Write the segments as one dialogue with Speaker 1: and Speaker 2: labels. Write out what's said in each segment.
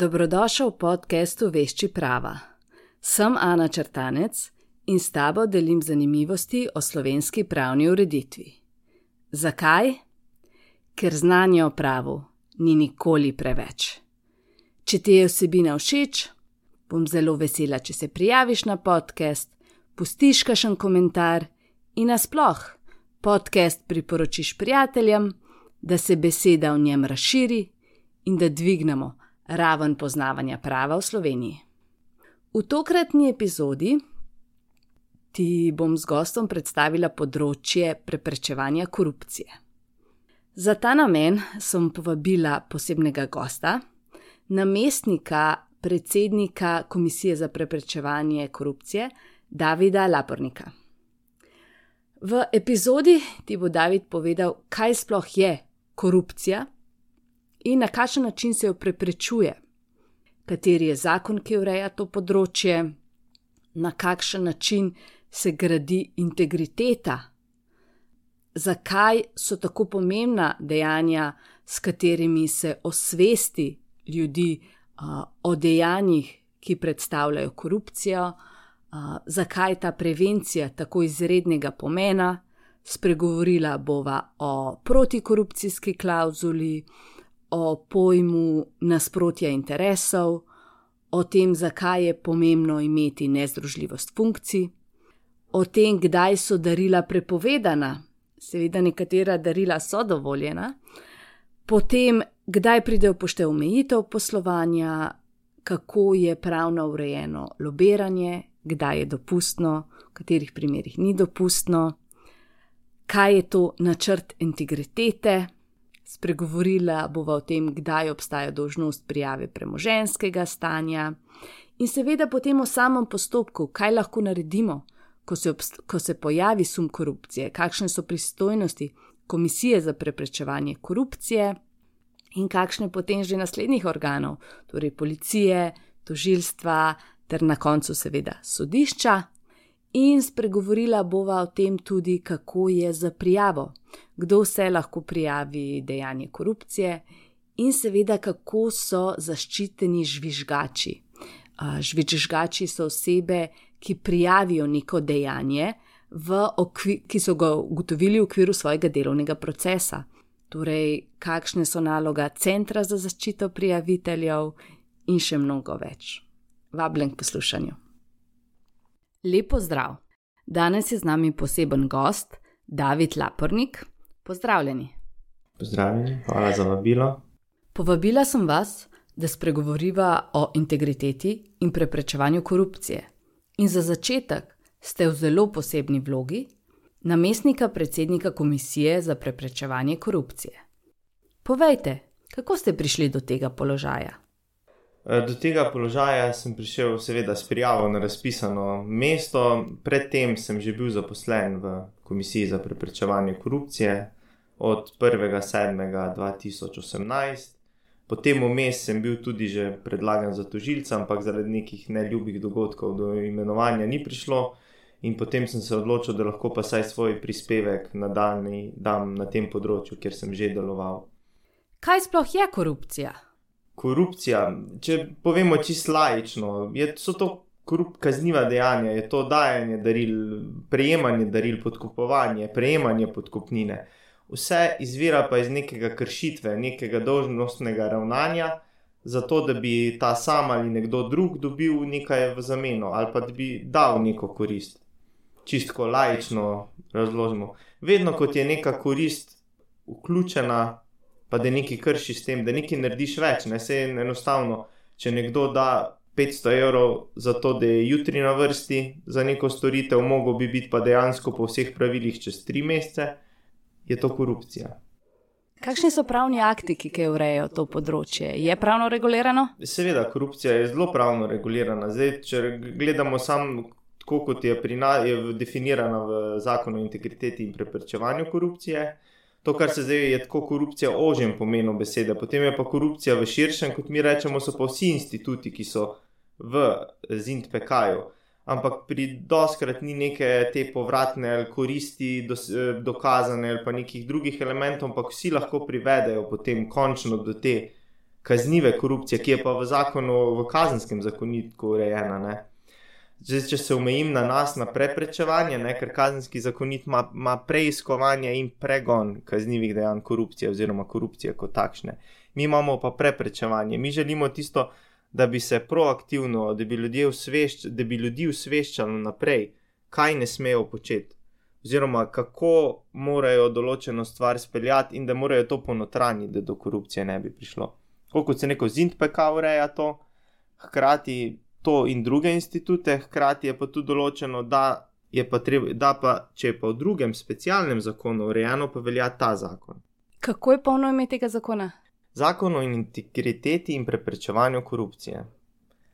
Speaker 1: Dobrodošel v podkastu Vešči prava. Sem Ana Črtanec in s tabo delim zanimivosti o slovenski pravni ureditvi. Zakaj? Ker znanje o pravu ni nikoli preveč. Če ti je vsebina všeč, bom zelo vesela, če se prijaviš na podcast, pustiš kakšen komentar in nasploh podcast priporočiš prijateljem, da se beseda o njem razširi in da dvignemo raven poznavanja prava v Sloveniji. V tokratni epizodi ti bom z gostom predstavila področje preprečevanja korupcije. Za ta namen sem povabila posebnega gosta, namestnika predsednika Komisije za preprečevanje korupcije Davida Lapornika. V epizodi ti bo David povedal, kaj sploh je korupcija in na kakšen način se jo preprečuje, kateri je zakon, ki ureja to področje, na kakšen način se gradi integriteta, zakaj so tako pomembna dejanja, s katerimi se osvesti ljudi uh, o dejanjih, ki predstavljajo korupcijo, uh, zakaj je ta prevencija tako izrednega pomena. Spregovorila bova o protikorupcijski klauzuli, o pojmu nasprotja interesov, o tem, zakaj je pomembno imeti nezdružljivost funkcij, o tem, kdaj so darila prepovedana, seveda nekatera darila so dovoljena, potem, kdaj pride v poštev omejitev poslovanja, kako je pravno urejeno lobiranje, kdaj je dopustno, v katerih primerjih ni dopustno, kaj je to načrt integritete. Spregovorila bova o tem, kdaj obstaja dožnost prijave premoženskega stanja, in seveda potem o samem postopku, kaj lahko naredimo, ko se, ko se pojavi sum korupcije, kakšne so pristojnosti Komisije za preprečevanje korupcije in kakšne potem že naslednjih organov, torej policije, tožilstva ter na koncu seveda sodišča. In spregovorila bova o tem tudi, kako je za prijavo, kdo vse lahko prijavi dejanje korupcije, in seveda, kako so zaščiteni žvižgači. Žvižgači so osebe, ki prijavijo neko dejanje, okvir, ki so ga ugotovili v okviru svojega delovnega procesa. Torej, kakšne so naloga Centra za zaščito prijaviteljev in še mnogo več. Vabljen k poslušanju. Lepo zdrav! Danes je z nami poseben gost, David Lapornik. Pozdravljeni.
Speaker 2: Pozdravljeni, hvala za vabilo.
Speaker 1: Povabila sem vas, da spregovoriva o integriteti in preprečevanju korupcije. In za začetek ste v zelo posebni vlogi namestnika predsednika Komisije za preprečevanje korupcije. Povejte, kako ste prišli do tega položaja?
Speaker 2: E, do tega položaja sem prišel, seveda, s prijavo na razpisano mesto. Predtem sem že bil zaposlen v Komisiji za preprečevanje korupcije od 1.7.2018. Potem vmes sem bil tudi že predlagan za tožilca, ampak zaradi nekih neljubih dogodkov do imenovanja ni prišlo. In potem sem se odločil, da lahko pa saj svoj prispevek nadaljni dam na tem področju, kjer sem že deloval.
Speaker 1: Kaj sploh je korupcija?
Speaker 2: Korupcija, če povemo čisto lajično, je, so to korup, kazniva dejanja, je to dajanje daril, prejemanje daril, podkupovanje, prejemanje podkupnine vse izvira pa iz nekega kršitve, nekega dolžnostnega ravnanja, zato da bi ta sam ali nekdo drug dobil nekaj v zameno ali pa da bi dal neko korist. Čistko lajično razložimo. Vedno, ko je neka korist vključena, pa da nekaj krši s tem, da nekaj narediš več, ne se enostavno, če nekdo da. 500 evrov za to, da je jutri na vrsti za neko storitev, mogo bi biti pa dejansko po vseh pravilih čez 3 mesece, je to korupcija.
Speaker 1: Kakšni so pravni akti, ki urejajo to področje? Je pravno regulirano?
Speaker 2: Seveda, korupcija je zelo pravno regulirana. Zdaj, če gledamo samo, kot je, je definirana v zakonu o integriteti in preprečevanju korupcije, to, kar se zdaj je tako korupcija v ožjem pomenu besede, potem je pa korupcija v širšem, kot mi rečemo, so pa vsi instituti, ki so v ZINT-PK-ju ampak pri doskrat ni neke te povratne koristi, dos, eh, dokazane ali pa nekih drugih elementov, ampak vsi lahko privedejo potem končno do te kaznive korupcije, ki je pa v zakonu, v kazenskem zakoniku urejena. Ne? Zdaj, če se omejim na nas, na preprečevanje, ne, ker kazenski zakonit ima, ima preiskovanje in pregon kaznjivih dejanj korupcije oziroma korupcije kot takšne. Mi imamo pa preprečevanje. Mi želimo tisto, da bi se proaktivno, da bi, usvešč, da bi ljudi usveščali naprej, kaj ne smejo početi. Oziroma, kako morajo določeno stvar speljati, in da morajo to ponotraniti, da do korupcije ne bi prišlo. Kot se neko zindpeka ureja to, hkrati to in druge institute, hkrati je pa tudi določeno, da je pa treba, da pa če je pa v drugem specialnem zakonu urejeno, pa velja ta zakon.
Speaker 1: Kako je polno ime tega zakona?
Speaker 2: Zakon o integriteti in preprečevanju korupcije.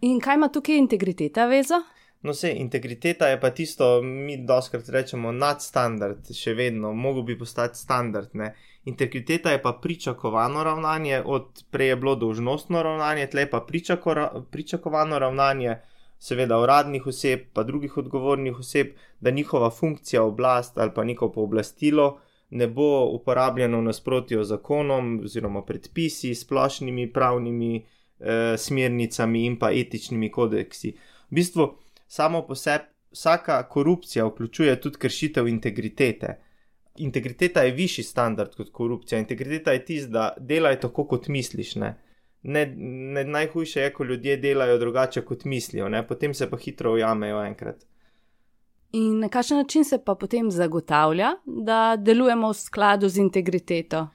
Speaker 1: In kaj ima tukaj integriteta vezo?
Speaker 2: No, se integriteta je pa tisto, mi doskrat rečemo nadstandard, še vedno, mogo bi postati standard. Ne? Integriteta je pa pričakovano ravnanje, od prej je bilo dolžnostno ravnanje, tle pa pričako, pričakovano ravnanje, seveda uradnih oseb, pa drugih odgovornih oseb, da njihova funkcija, oblast ali pa njihovo pooblastilo ne bo uporabljeno v nasprotju z zakonom oziroma predpisi, splošnimi pravnimi eh, smernicami in pa etičnimi kodeksi. V bistvu, samo po sebi, vsaka korupcija vključuje tudi kršitev integritete integriteta je višji standard kot korupcija. Integriteta je tisto, da delaj tako, kot misliš. Ne? Ne, ne, najhujše je, ko ljudje delajo drugače, kot mislijo, ne? potem se pa hitro ujamejo enkrat.
Speaker 1: In na kakšen način se pa potem zagotavlja, da delujemo v skladu z integriteto?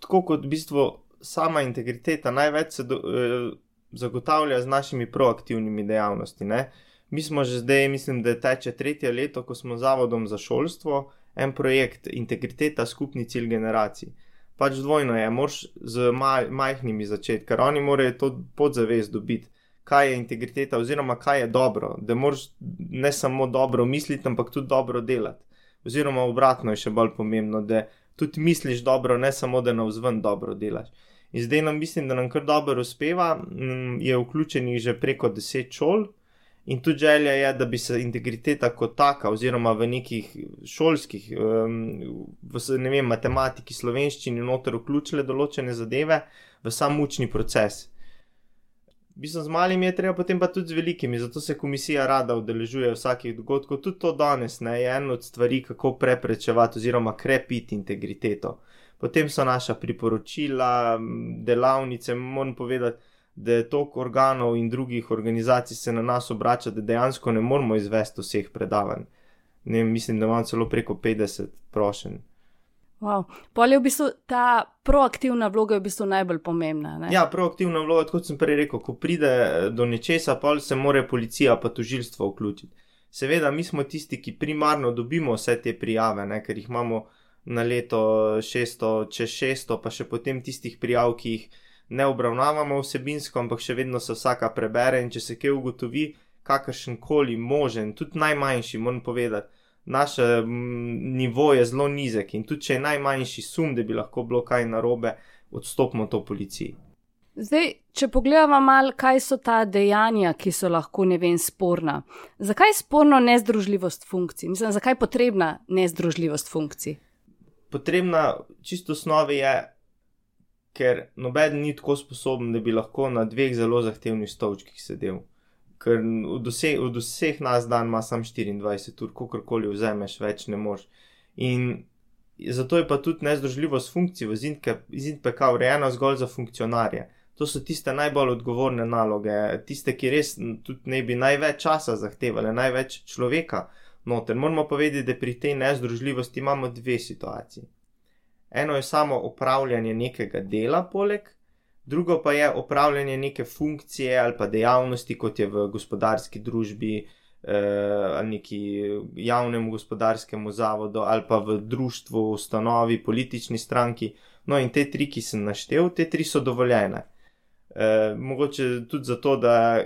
Speaker 2: Tako kot v bistvu sama integriteta največ se do, eh, zagotavlja z našimi proaktivnimi dejavnostmi. Mi smo že zdaj, mislim, da teče tretje leto, ko smo zavodom za šolstvo en projekt, integriteta, skupni cilj generacij. Pač dvojno je, moraš z maj, majhnimi začeti, ker oni morajo to podzavest dobiti, kaj je integriteta, oziroma kaj je dobro, da moraš ne samo dobro misliti, ampak tudi dobro delati. Oziroma obratno je še bolj pomembno, da tudi misliš dobro, ne samo da na vzven dobro delaš. In zdaj nam mislim, da nam kar dobro uspeva, mm, je vključenih že preko deset šol. In tudi želja je, da bi se integriteta kot taka, oziroma v nekih šolskih, v ne vem, matematiki, slovenščini, noter vključile določene zadeve v sam učni proces. Mislim, z malimi je treba, potem pa tudi z velikimi, zato se komisija rada udeležuje vsakih dogodkov. Tudi to danes ne, je ena od stvari, kako preprečevati oziroma krepiti integriteto. Potem so naša priporočila, delavnice, moram povedati da je toliko organov in drugih organizacij se na nas obrača, da dejansko ne moramo izvesti vseh predavanj. Ne, mislim, da imamo celo preko 50 prošen.
Speaker 1: Wow. Pol je v bistvu ta proaktivna vloga v bistvu najbolj pomembna. Ne?
Speaker 2: Ja, proaktivna vloga, kot sem prej rekel, ko pride do nečesa, pa se mora policija pa tožilstvo vključiti. Seveda, mi smo tisti, ki primarno dobimo vse te prijave, ne, ker jih imamo na leto 600, čez 600, pa še potem tistih prijav, ki jih ne obravnavamo vsebinsko, ampak še vedno se vsaka prebere in če se kaj ugotovi, kakršen koli možen, tudi najmanjši, moram povedati, naš nivo je zelo nizek in tudi če je najmanjši sum, da bi lahko bilo kaj narobe, odstopimo to policiji.
Speaker 1: Zdaj, če pogledamo malo, kaj so ta dejanja, ki so lahko ne vem sporna. Zakaj je sporno nezdružljivost funkcij? Mislim, zakaj je potrebna nezdružljivost funkcij?
Speaker 2: Potrebna čisto osnovi je ker noben ni tako sposoben, da bi lahko na dveh zelo zahtevnih stolčkih sedel. Ker od vseh, od vseh nas dan ima samo 24 ur, kako koli vzameš, več ne moš. In zato je pa tudi nezdružljivost funkcij v ZNPK urejena zgolj za funkcionarje. To so tiste najbolj odgovorne naloge, tiste, ki res tudi ne bi največ časa zahtevali, največ človeka noter. Moramo povedati, da pri tej nezdružljivosti imamo dve situaciji. Eno je samo upravljanje nekega dela, poleg, drugo pa je upravljanje neke funkcije ali pa dejavnosti, kot je v gospodarski družbi eh, ali neki javnem gospodarskem zavodu ali pa v društvu, ustanovi, politični stranki. No, in te tri, ki sem naštel, te tri so dovoljene. E, mogoče tudi zato, da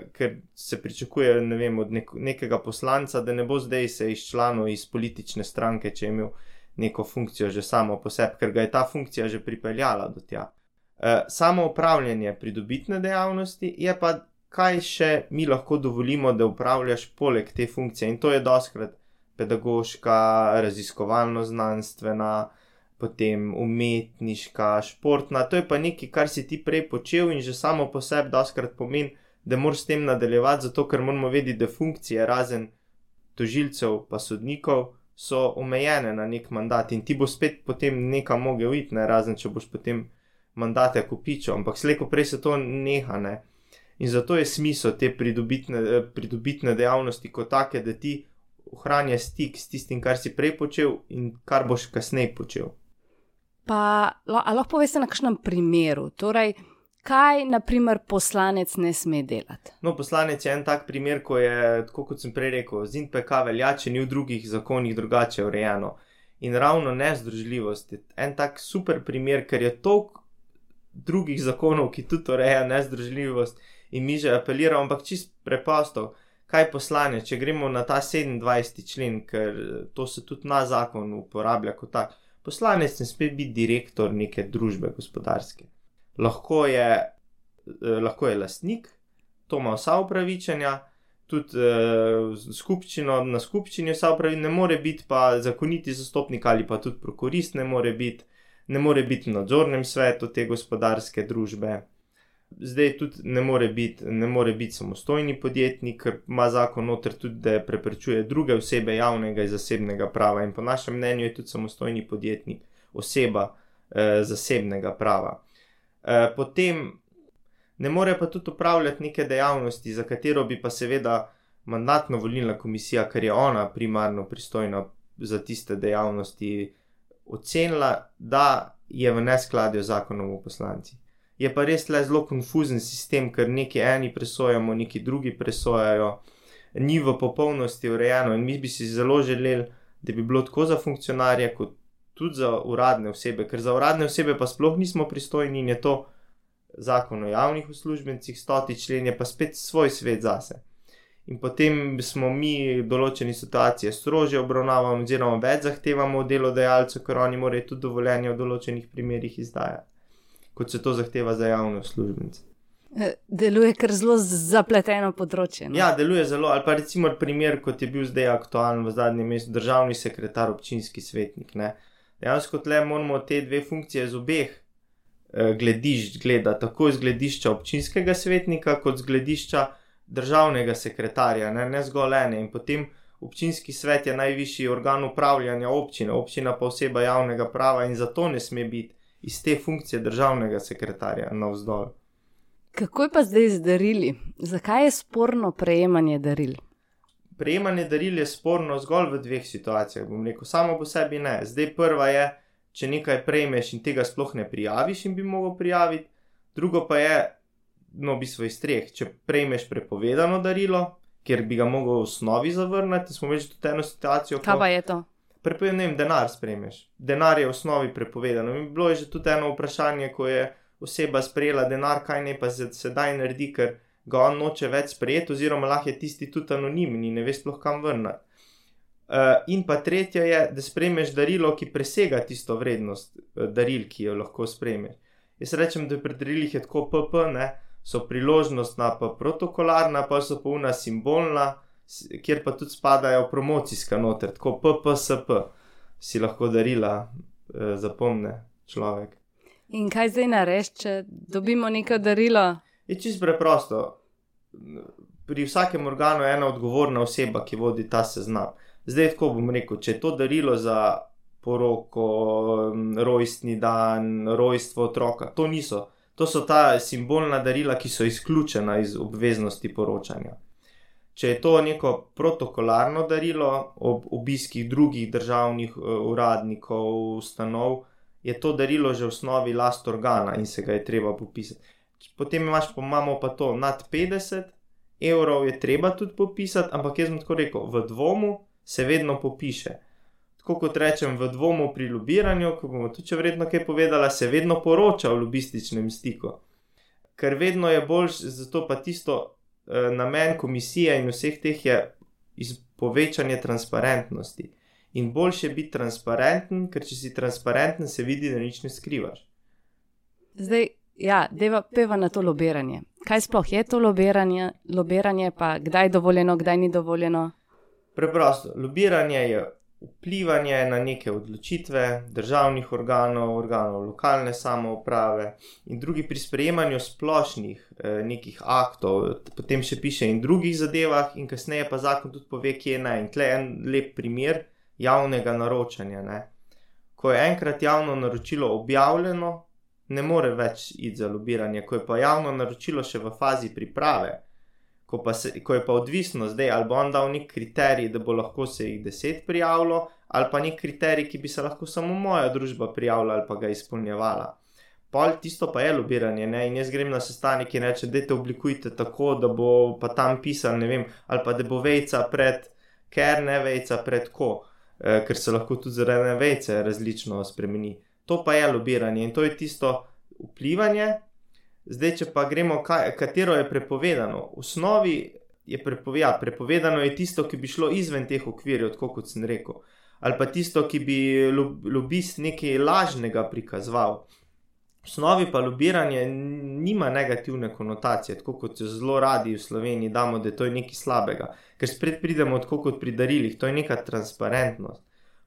Speaker 2: se pričakuje ne vem, od nek nekega poslanca, da ne bo zdaj se izčlanil iz politične stranke, če je imel neko funkcijo že samo po sebi, ker ga je ta funkcija že pripeljala do tja. E, samo upravljanje pridobitne dejavnosti je pa, kaj še mi lahko dovolimo, da upravljaš poleg te funkcije in to je doskrat pedagoška, raziskovalno-znanstvena, potem umetniška, športna. To je pa nekaj, kar si ti prej počel in že samo po sebi doskrat pomeni, da moraš s tem nadaljevati, zato ker moramo vedeti, da funkcije razen tožilcev pa sodnikov so omejene na nek mandat in ti bo spet potem nekam mogel iti, ne razen če boš potem mandate kupičal, ampak slejko prej se to neha. Ne? In zato je smisel te pridobitne, pridobitne dejavnosti kot take, da ti ohranjaš stik s tistim, kar si prej počel in kar boš kasneje počel.
Speaker 1: Pa lahko poveste na kakšnem primeru, torej, kaj naprimer poslanec ne sme delati?
Speaker 2: No, poslanec je en tak primer, ko je, kot sem prej rekel, z NPK velja, če ni v drugih zakonih drugače urejeno. In ravno nezdružljivost je en tak super primer, ker je toliko drugih zakonov, ki tudi ureja nezdružljivost in mi že apeliramo, ampak čist preprosto, kaj poslane, če gremo na ta 27. člen, ker to se tudi na zakon uporablja kot tak. Poslanec ne sme biti direktor neke družbe gospodarske. Lahko je, eh, lahko je lastnik, to ima vsa upravičenja, tudi eh, skupščino, na skupščini vsa upravičenja, ne more biti pa zakoniti zastopnik ali pa tudi prokurist ne more biti ne more biti v nadzornem svetu te gospodarske družbe. Zdaj tudi ne more biti, ne more biti samostojni podjetnik, ker ima zakon noter tudi, da preprečuje druge osebe javnega in zasebnega prava. In po našem mnenju je tudi samostojni podjetnik oseba eh, zasebnega prava. Eh, potem ne more pa tudi upravljati neke dejavnosti, za katero bi pa seveda mandatno volilna komisija, ker je ona primarno pristojna za tiste dejavnosti, ocenila, da je v neskladju z zakonom o poslancih. Je pa res le zelo konfuzen sistem, ker neki eni presojamo, neki drugi presojajo, ni v popolnosti urejeno in mi bi si zelo želeli, da bi bilo tako za funkcionarje, kot tudi za uradne osebe, ker za uradne osebe pa sploh nismo pristojni in je to zakon o javnih uslužbencih, stoti člen je pa spet svoj svet zase in potem smo mi določene situacije strože obravnavali, oziroma več zahtevamo od delodajalcev, ker oni morajo tudi dovoljenje v določenih primerjih izdajati, kot se to zahteva za javne uslužbence.
Speaker 1: Eh, deluje kar zelo zapleteno področje.
Speaker 2: No? Ja, deluje zelo. Ali pa recimo primer, kot je bil zdaj aktualen v zadnjem mestu, državni sekretar, občinski svetnik. Dejansko tle moramo te dve funkcije z obeh eh, gledišč gledati, tako iz gledišča občinskega svetnika, kot z gledišča državnega sekretarja, ne, ne zgolj ene. In potem občinski svet je najvišji organ upravljanja občine, občina pa oseba javnega prava in zato ne sme biti iz te funkcije državnega sekretarja navzdol.
Speaker 1: Kako je pa zdaj z darili? Zakaj je sporno prejemanje daril?
Speaker 2: Prejemanje daril je sporno zgolj v dveh situacijah. Bom rekel, samo po sebi ne. Zdaj prva je, če nekaj prejmeš in tega sploh ne prijaviš in bi mogel prijaviti, drugo pa je, no, v bistvu iz treh. Če prejmeš prepovedano darilo, ker bi ga mogel v osnovi zavrniti, smo več tudi eno situacijo.
Speaker 1: Kaj pa je to?
Speaker 2: Prepovedano, ne vem, denar sprejmeš. Denar je v osnovi prepovedano. In bilo je že tudi eno vprašanje, ko je oseba sprejela denar, kaj ne pa se sedaj naredi, ker ga on noče več sprejeti, oziroma lahko je tisti tudi anonimni ne veš, sploh kam vrniti. Uh, in pa tretje je, da sprejmeš darilo, ki presega tisto vrednost uh, daril, ki jo lahko sprejmeš. Jaz rečem, da pri darilih je tako PP, ne, so priložnostna, pa protokolarna, pa so pa una simbolna, kjer pa tudi spadajo promocijska noter, tako PPSP si lahko darila, eh, zapomne človek.
Speaker 1: In kaj zdaj nareš, če dobimo neko darilo?
Speaker 2: Je čisto preprosto. Pri vsakem organu je ena odgovorna oseba, ki vodi ta seznam. Zdaj, tako bom rekel, če je to darilo za poroko, rojstni dan, rojstvo otroka, to niso To so ta simbolna darila, ki so izključena iz obveznosti poročanja. Če je to neko protokolarno darilo ob obiskih drugih državnih uh, uradnikov, ustanov, je to darilo že v osnovi last organa in se ga je treba popisati. Potem imaš, pa imamo pa to nad 50 evrov, je treba tudi popisati, ampak jaz sem tako rekel, v dvomu se vedno popiše tako kot rečem, v dvomu pri lobiranju, ko bomo tudi če vredno kaj povedala, se vedno poroča o lobističnem stiku. Ker vedno je boljš, zato pa tisto eh, namen komisije in vseh teh je povečanje transparentnosti. In boljše biti transparenten, ker če si transparenten, se vidi, da nič ne skrivaš.
Speaker 1: Zdaj, ja, deva peva na to lobiranje. Kaj sploh je to lobiranje, lobiranje pa kdaj je dovoljeno, kdaj ni dovoljeno?
Speaker 2: Preprosto, lobiranje je vplivanje na neke odločitve državnih organov, organov lokalne samouprave in drugi pri sprejemanju splošnih eh, nekih aktov, potem še piše in drugih zadevah, in kasneje pa zakon tudi pove, kje je naj. In tle en lep primer javnega naročanja. Ne? Ko je enkrat javno naročilo objavljeno, ne more več iti za lobiranje, ko je pa javno naročilo še v fazi priprave ko, pa se, ko je pa odvisno zdaj, ali bo on dal nek kriterij, da bo lahko se jih deset prijavilo, ali pa nek kriterij, ki bi se lahko samo moja družba prijavila ali pa ga izpolnjevala. Pol tisto pa je lobiranje, ne? in jaz grem na sestanek in rečem, da te oblikujte tako, da bo pa tam pisal, ne vem, ali pa da bo vejca pred, ker ne vejca pred ko, e, ker se lahko tudi zaradi vejce različno spremeni. To pa je lobiranje in to je tisto vplivanje, Zdaj, če pa gremo, kaj, katero je prepovedano. V osnovi je prepove, ja, prepovedano je tisto, ki bi šlo izven teh okvirjev, kot sem rekel, ali pa tisto, ki bi lobist nekaj lažnega prikazoval. V osnovi pa lobiranje nima negativne konotacije, tako kot se zelo radi v Sloveniji damo, da je to nekaj slabega, ker spet pridemo tako kot pri darilih, to je neka transparentnost,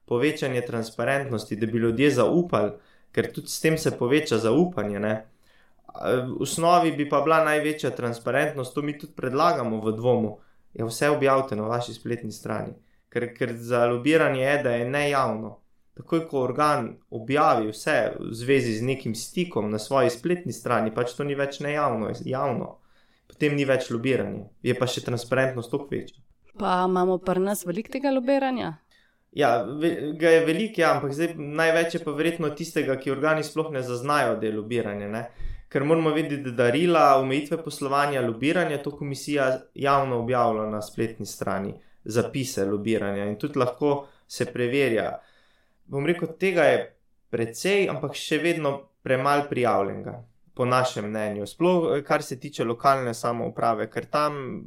Speaker 2: povečanje transparentnosti, da bi ljudje zaupali, ker tudi s tem se poveča zaupanje. Ne? v osnovi bi pa bila največja transparentnost, to mi tudi predlagamo v dvomu, je vse objavite na vaši spletni strani. Ker, ker za lobiranje je, da je nejavno. Takoj, ko organ objavi vse v zvezi z nekim stikom na svoji spletni strani, pač to ni več nejavno, je javno. Potem ni več lobiranje, je pa še transparentnost toliko večja.
Speaker 1: Pa imamo pri nas veliko tega lobiranja?
Speaker 2: Ja, ga je veliko, ja, ampak zdaj največ je pa verjetno tistega, ki organi sploh ne zaznajo, da je lobiranje. Ne? ker moramo vedeti, da darila, omejitve poslovanja, lobiranje, to komisija javno objavlja na spletni strani, zapise lobiranja in tudi lahko se preverja. Bom rekel, tega je precej, ampak še vedno premalo prijavljenega, po našem mnenju. Sploh, kar se tiče lokalne samouprave, ker tam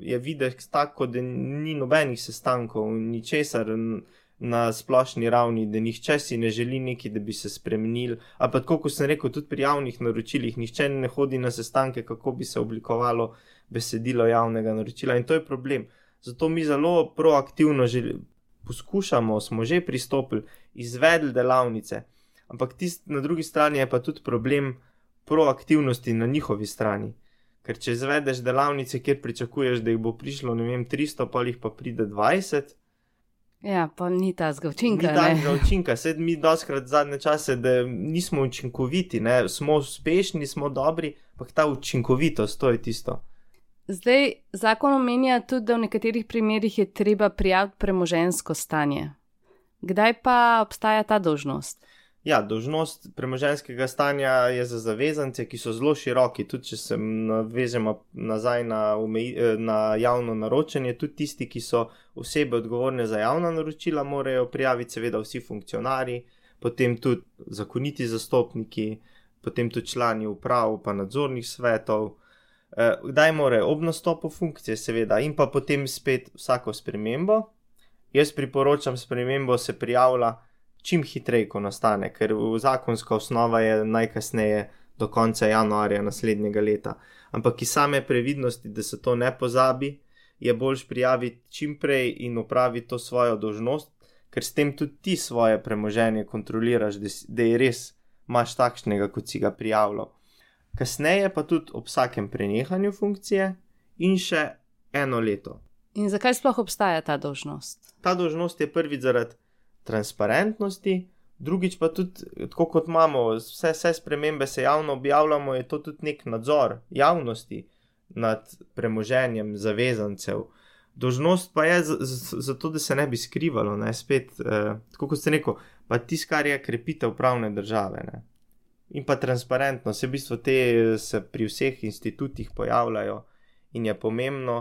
Speaker 2: je videti tako, da ni nobenih sestankov, ničesar na splošni ravni, da nihče si ne želi nekaj, da bi se spremenil. Ampak, tako kot sem rekel, tudi pri javnih naročilih, nihče ne hodi na sestanke, kako bi se oblikovalo besedilo javnega naročila in to je problem. Zato mi zelo proaktivno poskušamo, smo že pristopili, izvedli delavnice. Ampak tist, na drugi strani je pa tudi problem proaktivnosti na njihovi strani. Ker če izvedeš delavnice, kjer pričakuješ, da jih bo prišlo, ne vem, 300, pa jih pa pride 20,
Speaker 1: Ja, pa ni ta zgovčinka.
Speaker 2: Ni ta zgovčinka, sedaj mi doskrat zadnje čase, da nismo učinkoviti, ne? smo uspešni, smo dobri, pa ta učinkovitost, to je tisto.
Speaker 1: Zdaj, zakon omenja tudi, da v nekaterih primerjih je treba prijaviti premožensko stanje. Kdaj pa obstaja ta dožnost?
Speaker 2: Ja, dožnost premoženskega stanja je za zavezance, ki so zelo široki. Tudi če se navežemo nazaj na, na javno naročanje, tudi tisti, ki so osebe odgovorne za javna naročila, morajo prijaviti, seveda, vsi funkcionarji, potem tudi zakoniti zastopniki, potem tudi člani uprav, pa nadzornih svetov. Eh, kdaj morajo ob nastopu funkcije, seveda, in pa potem spet vsako spremembo. Jaz priporočam spremembo, se prijavlja čim hitreje, ko nastane, ker zakonska osnova je najkasneje do konca januarja naslednjega leta. Ampak iz same previdnosti, da se to ne pozabi, je boljš prijaviti čim prej in upraviti to svojo dožnost, ker s tem tudi ti svoje premoženje kontroliraš, da je res imaš takšnega, kot si ga prijavljal. Kasneje pa tudi ob vsakem prenehanju funkcije in še eno leto.
Speaker 1: In zakaj sploh obstaja ta dožnost?
Speaker 2: Ta dožnost je prvi zaradi transparentnosti, drugič pa tudi, tako kot imamo, vse, vse spremembe se javno objavljamo, je to tudi nek nadzor javnosti nad premoženjem zavezancev. Dožnost pa je zato, da se ne bi skrivalo, ne spet, eh, tako kot ste rekel, pa tisto, kar je krepitev pravne države. Ne. In pa transparentnost, v bistvu te se pri vseh institutih pojavljajo in je pomembno.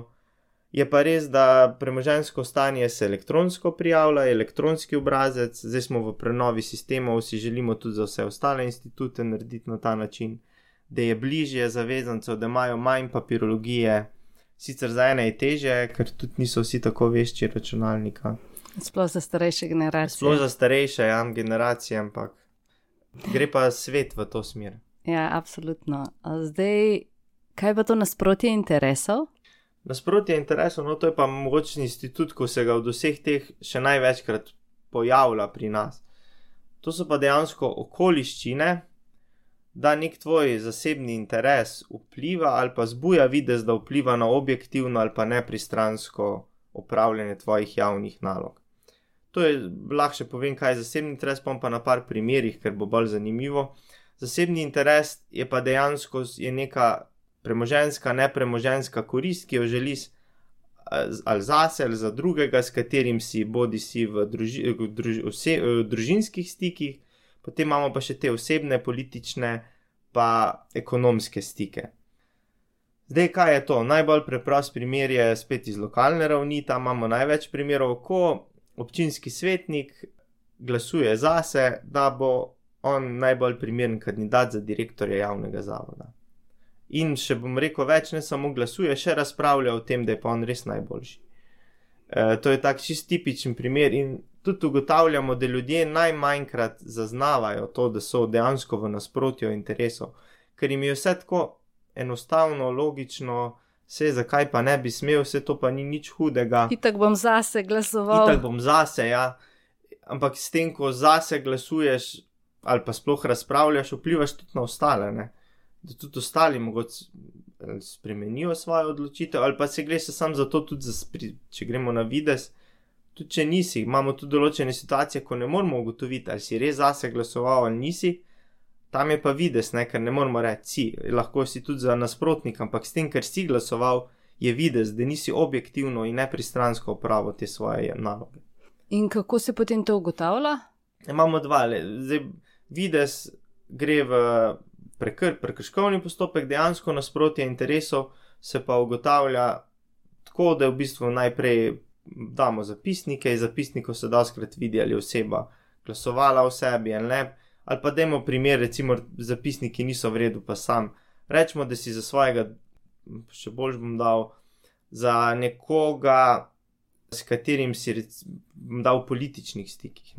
Speaker 2: Je pa res, da premožensko stanje se elektronsko prijavlja, elektronski obrazec, zdaj smo v prenovi sistemov, si želimo tudi za vse ostale institute narediti na ta način, da je bližje zavezancev, da imajo manj papirologije. Sicer za ene je teže, ker tudi niso vsi tako vešči računalnika.
Speaker 1: Sploh za starejše generacije.
Speaker 2: Sploh za starejše ja, generacije, ampak gre pa svet v to smer.
Speaker 1: Ja, absolutno. Zdaj, kaj pa to nasprotje interesov?
Speaker 2: Nasprotje interesov, no to je pa mogoče institut, ko se ga od vseh teh še največkrat pojavlja pri nas. To so pa dejansko okoliščine, da nek tvoj zasebni interes vpliva ali pa zbuja videz, da vpliva na objektivno ali pa nepristransko upravljanje tvojih javnih nalog. To je lahko še povem, kaj je zasebni interes, pa pa na par primerih, ker bo bolj zanimivo. Zasebni interes je pa dejansko je neka premoženska, nepremoženska korist, ki jo želi ali zase ali za drugega, s katerim si bodi si v, druži, v, druž, vse, v družinskih stikih, potem imamo pa še te osebne, politične, pa ekonomske stike. Zdaj, kaj je to? Najbolj preprost primer je spet iz lokalne ravni, tam imamo največ primerov, ko občinski svetnik glasuje zase, da bo on najbolj primeren kandidat za direktorja javnega zavoda. In še bom rekel več, ne samo glasuje, še razpravlja o tem, da je pa on res najboljši. E, to je tak čist tipičen primer in tudi ugotavljamo, da ljudje najmanjkrat zaznavajo to, da so dejansko v nasprotju interesov, ker jim je vse tako enostavno, logično, vse zakaj pa ne bi smel, vse to pa ni nič hudega.
Speaker 1: Itak bom zase glasoval.
Speaker 2: Itak bom zase, ja. Ampak s tem, ko zase glasuješ ali pa sploh razpravljaš, vplivaš tudi na ostale. Ne? Da tudi ostali mogoče eh, spremenijo svojo odločitev, ali pa se gre se sam za to, tudi za, če gremo na vides. Tudi če nisi, imamo tudi določene situacije, ko ne moramo ugotoviti, ali si res zase glasoval ali nisi. Tam je pa vides, ne, ker ne moramo reči, si, lahko si tudi za nasprotnik, ampak s tem, ker si glasoval, je vides, da nisi objektivno in nepristransko upravil te svoje naloge.
Speaker 1: In kako se potem to ugotavlja?
Speaker 2: Imamo dva, zdaj vides gre v prekr, prekrškovni postopek, dejansko nasprotje interesov se pa ugotavlja tako, da v bistvu najprej damo zapisnike, iz zapisnikov se doskrat vidi, ali je oseba glasovala v sebi en lep, ali pa dajmo primer, recimo zapisniki niso v redu, pa sam. Rečemo, da si za svojega, še bolj bom dal, za nekoga, s katerim si dal v političnih stikih.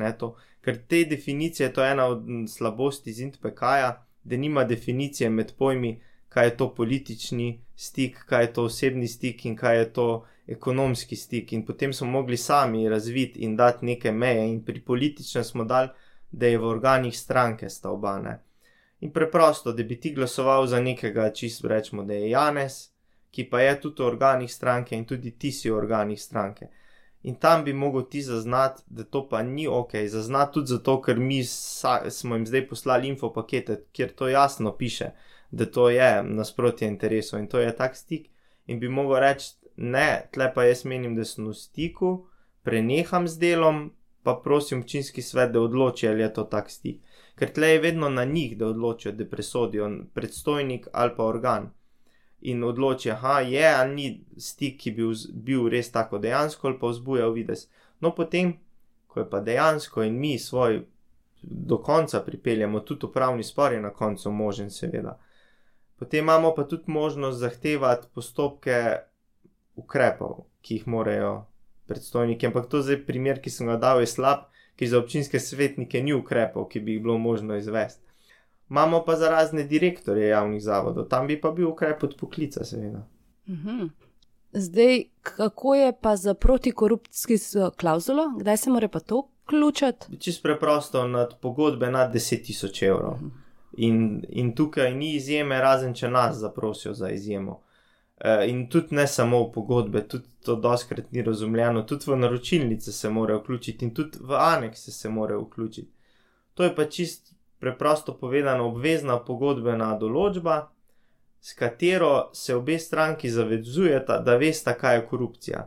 Speaker 2: Ker te definicije, to je ena od slabosti z INTPK-ja, da nima definicije med pojmi, kaj je to politični stik, kaj je to osebni stik in kaj je to ekonomski stik. In potem smo mogli sami razviti in dati neke meje, in pri političnem smo dali, da je v organih stranke sta obane. In preprosto, da bi ti glasoval za nekega, čisto rečemo, da je Janes, ki pa je tudi v organih stranke in tudi ti si v organih stranke. In tam bi mogel ti zaznati, da to pa ni ok, zaznati tudi zato, ker mi smo jim zdaj poslali infopakete, kjer to jasno piše, da to je nasprotje interesov in to je tak stik. In bi mogel reči, ne, tle pa jaz menim, da sem v stiku, preneham z delom, pa prosim občinski svet, da odloči, ali je to tak stik. Ker tle je vedno na njih, da odločijo, da presodijo predstojnik ali pa organ in odloči, da je ali ni stik, ki bi bil, bil res tako dejansko ali pa vzbujal vides. No, potem, ko je pa dejansko in mi svoj do konca pripeljemo, tudi upravni spor je na koncu možen, seveda. Potem imamo pa tudi možnost zahtevati postopke ukrepov, ki jih morajo predstojniki. Ampak to zdaj primer, ki sem ga dal, je slab, ker za občinske svetnike ni ukrepov, ki bi jih bilo možno izvesti imamo pa za razne direktorje javnih zavodov, tam bi pa bil ukrep od poklica, seveda.
Speaker 1: Mhm. Zdaj, kako je pa za protikorupcijsko klauzulo, kdaj se mora pa to vključiti?
Speaker 2: Čisto preprosto, nad pogodbe nad 10.000 evrov. Mhm. In, in tukaj ni izjeme, razen če nas zaprosijo za izjemo. E, in tudi ne samo v pogodbe, tudi to doskrat ni razumljeno, tudi v naročilnice se mora vključiti in tudi v anekse se mora vključiti. To je pa čist preprosto povedano, obvezna pogodbena določba, s katero se obe stranki zavezujeta, da veste, kaj je korupcija.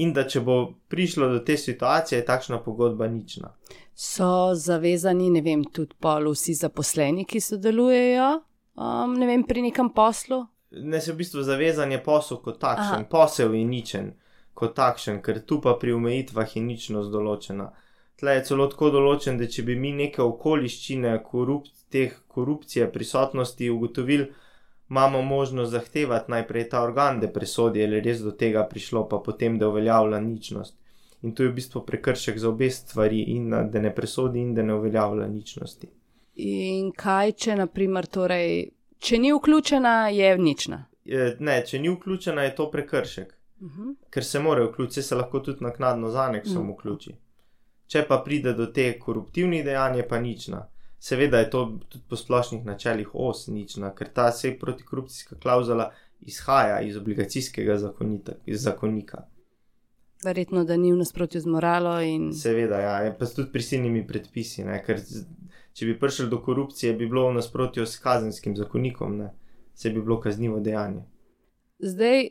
Speaker 2: In da če bo prišlo do te situacije, je takšna pogodba nična.
Speaker 1: So zavezani, ne vem, tudi pol vsi zaposleni, ki sodelujejo um, ne vem, pri nekem poslu?
Speaker 2: Ne, se v bistvu zavezan je posel kot takšen, Aha. posel je ničen kot takšen, ker tu pa pri omejitvah je ničnost določena tle je celo tako določen, da če bi mi neke okoliščine korup teh korupcije prisotnosti ugotovili, imamo možnost zahtevati najprej ta organ, da presodi, ali je res do tega prišlo, pa potem da uveljavlja ničnost. In to je v bistvu prekršek za obe stvari, in da ne presodi, in da ne uveljavlja ničnosti.
Speaker 1: In kaj, če naprimer, torej, če ni vključena, je nična?
Speaker 2: ne, če ni vključena, je to prekršek.
Speaker 1: Uh -huh.
Speaker 2: Ker se more vključiti, se lahko tudi naknadno z aneksom
Speaker 1: Mm.
Speaker 2: vključi. Če pa pride do te koruptivnih dejanj, je pa nična. Seveda je to tudi po splošnih načelih os nična, ker ta se protikorupcijska klauzula izhaja iz obligacijskega zakonita, iz zakonika.
Speaker 1: Verjetno, da ni v nasprotju z moralo in
Speaker 2: Seveda, ja, pa tudi prisilnimi predpisi, ne, ker če bi prišel do korupcije, bi bilo v nasprotju s kazenskim zakonikom, ne, se bi bilo kaznivo dejanje.
Speaker 1: zdaj,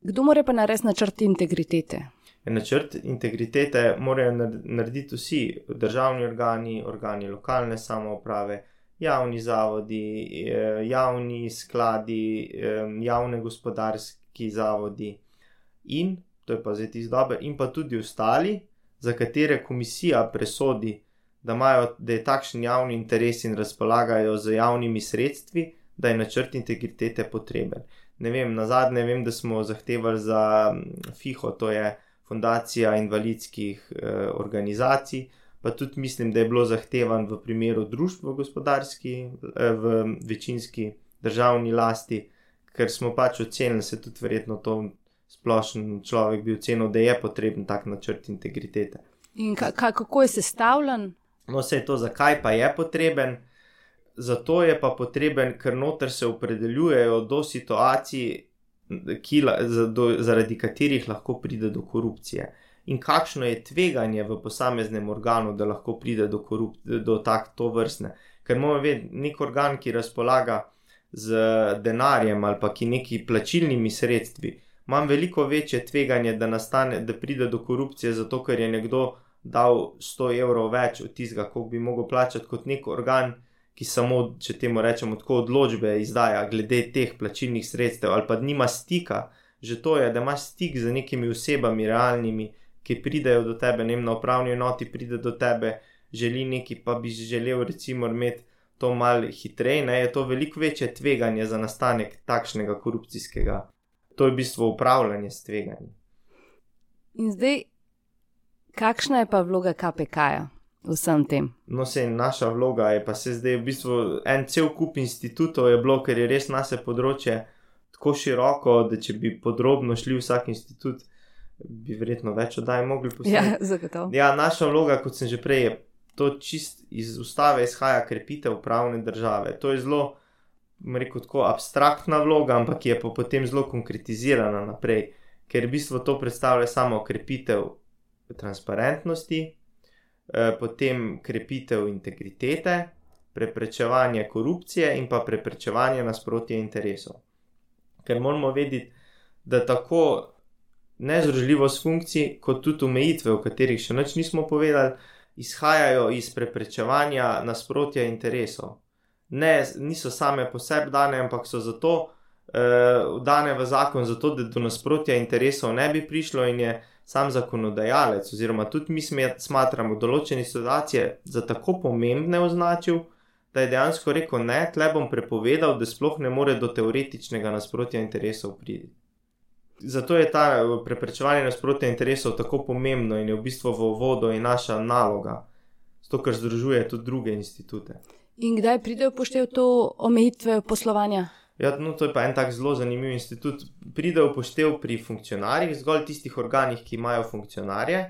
Speaker 1: kdo more pa narediti načrt integritete?
Speaker 2: Načrt integritete morajo nar- narediti vsi državni organi, organi lokalne samouprave, javni zavodi, eh, javni skladi, javne gospodarski zavodi in, to je pa zdaj tisto dober, in pa tudi ostali, za katere komisija presodi, da, imajo, da je takšen javni interes in razpolagajo z javnimi sredstvi, da je načrt integritete potreben. Ne vem, na zadnje vem, da smo zahtevali za mm, FIHO, to je Fundacija invalidskih eh, organizacij, pa tudi mislim, da je bilo zahtevan v primeru družb v gospodarski, eh, v večinski državni lasti, ker smo pač ocenili, se tudi verjetno to splošen človek bi ocenil, da je potreben tak načrt integritete.
Speaker 1: In ka, ka, kako je sestavljen?
Speaker 2: No, vse to, zakaj pa je potreben? Zato je pa potreben, ker noter se opredeljujejo do situacij, ki, do, zaradi katerih lahko pride do korupcije. In kakšno je tveganje v posameznem organu, da lahko pride do, korup, do tak to vrstne. Ker moramo vedeti, nek organ, ki razpolaga z denarjem ali pa ki neki plačilnimi sredstvi, ima veliko večje tveganje, da, nastane, da pride do korupcije, zato ker je nekdo dal 100 evrov več od tistega, koliko bi mogel plačati, kot nek organ, ki samo, če temu rečemo, tako odločbe izdaja glede teh plačilnih sredstev, ali pa nima stika. Že to je, da imaš stik z nekimi osebami, realnimi, ki pridejo do tebe, ne vem, na upravni enoti pride do tebe, želi neki, pa bi želel recimo imeti to malo hitreje, ne, je to veliko večje tveganje za nastanek takšnega korupcijskega. To je v bistvu upravljanje s tveganjem.
Speaker 1: In zdaj, kakšna je pa vloga KPK-ja vsem tem?
Speaker 2: No, se naša vloga je pa se zdaj v bistvu en cel kup institutov je bilo, ker je res naše področje tako široko, da če bi podrobno šli vsak institut, bi verjetno več oddaj mogli poslušati.
Speaker 1: Ja, zagotovo.
Speaker 2: Ja, naša vloga, kot sem že prej, je to čist iz ustave izhaja krepitev pravne države. To je zelo, rekel, tako abstraktna vloga, ampak je pa potem zelo konkretizirana naprej, ker v bistvu to predstavlja samo krepitev transparentnosti, potem krepitev integritete, preprečevanje korupcije in pa preprečevanje nasprotja interesov. Ker moramo vedeti, da tako nezdružljivost funkcij, kot tudi omejitve, o katerih še nič nismo povedali, izhajajo iz preprečevanja nasprotja interesov. Ne, niso same po sebi dane, ampak so zato eh, dane v zakon, zato da do nasprotja interesov ne bi prišlo in je sam zakonodajalec, oziroma tudi mi smatramo določene situacije za tako pomembne označil, da je dejansko rekel: Ne, tle bom prepovedal, da sploh ne more do teoretičnega nasprotja interesov priti. Zato je ta eh, preprečevanje nasprotja interesov tako pomembno in je v bistvu v uvodu in naša naloga, zato ker združuje tudi druge institute.
Speaker 1: In kdaj pride v poštev to omejitve poslovanja?
Speaker 2: Ja, no, to je pa en tak zelo zanimiv institut. Pride v poštev pri funkcionarjih, zgolj tistih organih, ki imajo funkcionarje.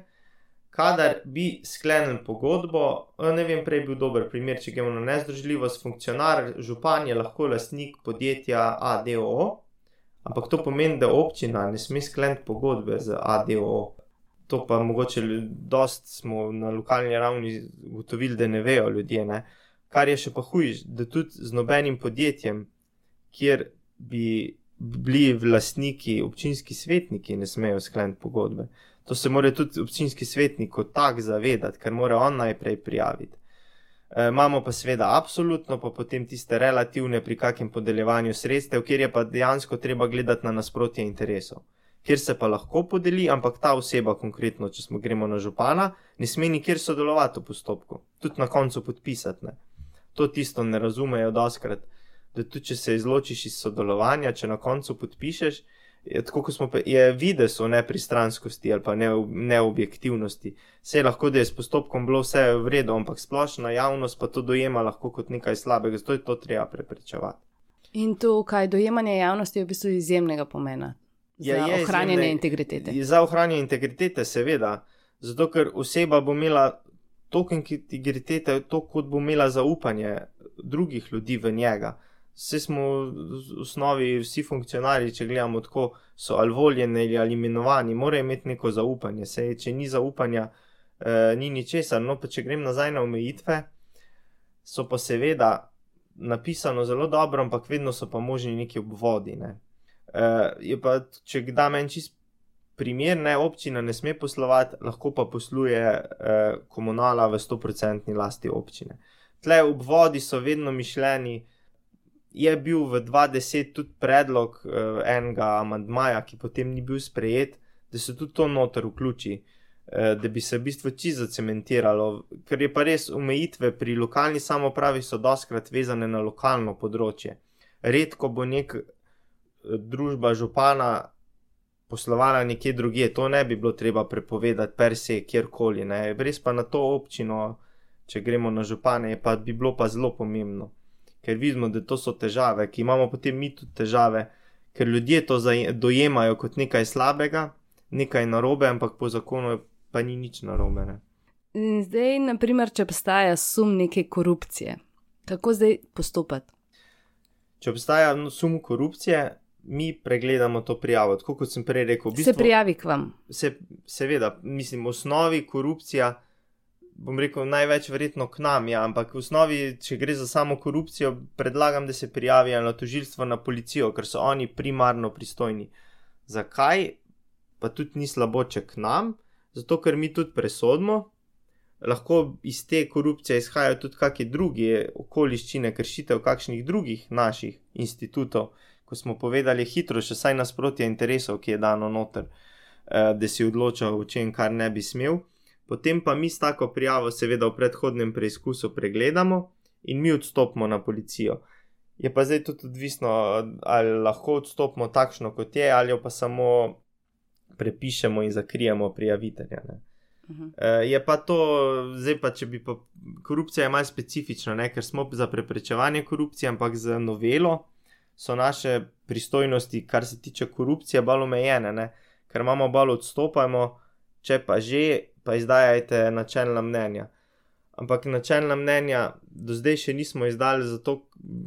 Speaker 2: Kadar bi sklenili pogodbo, eh, ne vem, prej bil dober primer, če gremo na nezdružljivost, funkcionar, župan je lahko lastnik podjetja ADO, ampak to pomeni, da občina ne sme skleniti pogodbe z ADO. To pa mogoče dost smo na lokalni ravni ugotovili, da ne vejo ljudje. Ne? Kar je še pa hujš, da tudi z nobenim podjetjem, kjer bi bili vlastniki, občinski svetniki, ne smejo skleniti pogodbe. To se mora tudi občinski svetnik kot tak zavedati, ker mora on najprej prijaviti. E, imamo pa seveda absolutno, pa potem tiste relativne pri kakem podeljevanju sredstev, kjer je pa dejansko treba gledati na nasprotje interesov. Kjer se pa lahko podeli, ampak ta oseba, konkretno, če smo gremo na župana, ne sme nikjer sodelovati v postopku, tudi na koncu podpisati. Ne. To tisto ne razumejo doskrat, da tudi če se izločiš iz sodelovanja, če na koncu podpišeš, je, tako kot smo pa, je videz o nepristranskosti ali pa ne, neobjektivnosti. Vse lahko, da je s postopkom bilo vse v redu, ampak splošna javnost pa to dojema lahko kot nekaj slabega, zato je to treba preprečevati.
Speaker 1: In to, kaj dojemanje javnosti je v bistvu izjemnega pomena. Za
Speaker 2: Ja, je
Speaker 1: ohranjanje
Speaker 2: izjemne-
Speaker 1: integritete.
Speaker 2: Za ohranjanje integritete, seveda. Zato, ker oseba bo imela toliko integritete, to kot bo imela zaupanje drugih ljudi v njega. Vse smo v osnovi vsi funkcionarji, če gledamo tako, so ali voljeni ali imenovani, morajo imeti neko zaupanje. Sej, če ni zaupanja, eh, ni ničesar. No, pa če grem nazaj na omejitve, so pa seveda napisano zelo dobro, ampak vedno so pa možni neki obvodi. Ne. Uh, je pa, če dam en čist primer, ne občina ne sme poslovati, lahko pa posluje uh, komunala v 100% lasti občine. Tle obvodi so vedno mišljeni. Je bil v 2010 tudi predlog uh, enega amandmaja, ki potem ni bil sprejet, da se tudi to noter vključi, uh, da bi se v bistvu čisto zacementiralo, ker je pa res omejitve pri lokalni samopravi so doskrat vezane na lokalno področje. Redko bo nek družba župana poslovala nekje drugje, to ne bi bilo treba prepovedati per se kjerkoli. Ne. Res pa na to občino, če gremo na župane, pa bi bilo pa zelo pomembno. Ker vidimo, da to so težave, ki imamo potem mi tudi težave, ker ljudje to dojemajo kot nekaj slabega, nekaj narobe, ampak po zakonu pa ni nič narobe. Ne.
Speaker 1: In zdaj, naprimer, če obstaja sum neke korupcije, kako zdaj postopati?
Speaker 2: Če obstaja no, sum korupcije, mi pregledamo to prijavo. Tako kot sem prej rekel, v
Speaker 1: Se prijavi k vam.
Speaker 2: se, seveda, mislim, v osnovi korupcija, bom rekel, največ verjetno k nam, ja, ampak v osnovi, če gre za samo korupcijo, predlagam, da se prijavijo na tožilstvo, na policijo, ker so oni primarno pristojni. Zakaj? Pa tudi ni slabo, če k nam, zato ker mi tudi presodimo. Lahko iz te korupcije izhajajo tudi kakšne druge okoliščine, kršitev kakšnih drugih naših institutov, ko smo povedali hitro, še saj nasprotje interesov, ki je dano noter eh, da si odločal o čem, kar ne bi smel. Potem pa mi s tako prijavo, seveda v predhodnem preizkusu, pregledamo in mi odstopimo na policijo. Je pa zdaj tudi odvisno, ali lahko odstopimo takšno, kot je, ali jo pa samo prepišemo in zakrijemo prijavitelja. Ne.
Speaker 1: Mhm.
Speaker 2: E, je pa to, zdaj pa če bi pa korupcija je malce specifična, ne, ker smo za preprečevanje korupcije, ampak z novelo so naše pristojnosti, kar se tiče korupcije, bolj omejene, ne, ker imamo bolj odstopajmo, če pa že, pa izdajajte načelna mnenja. Ampak načelna mnenja do zdaj še nismo izdali, zato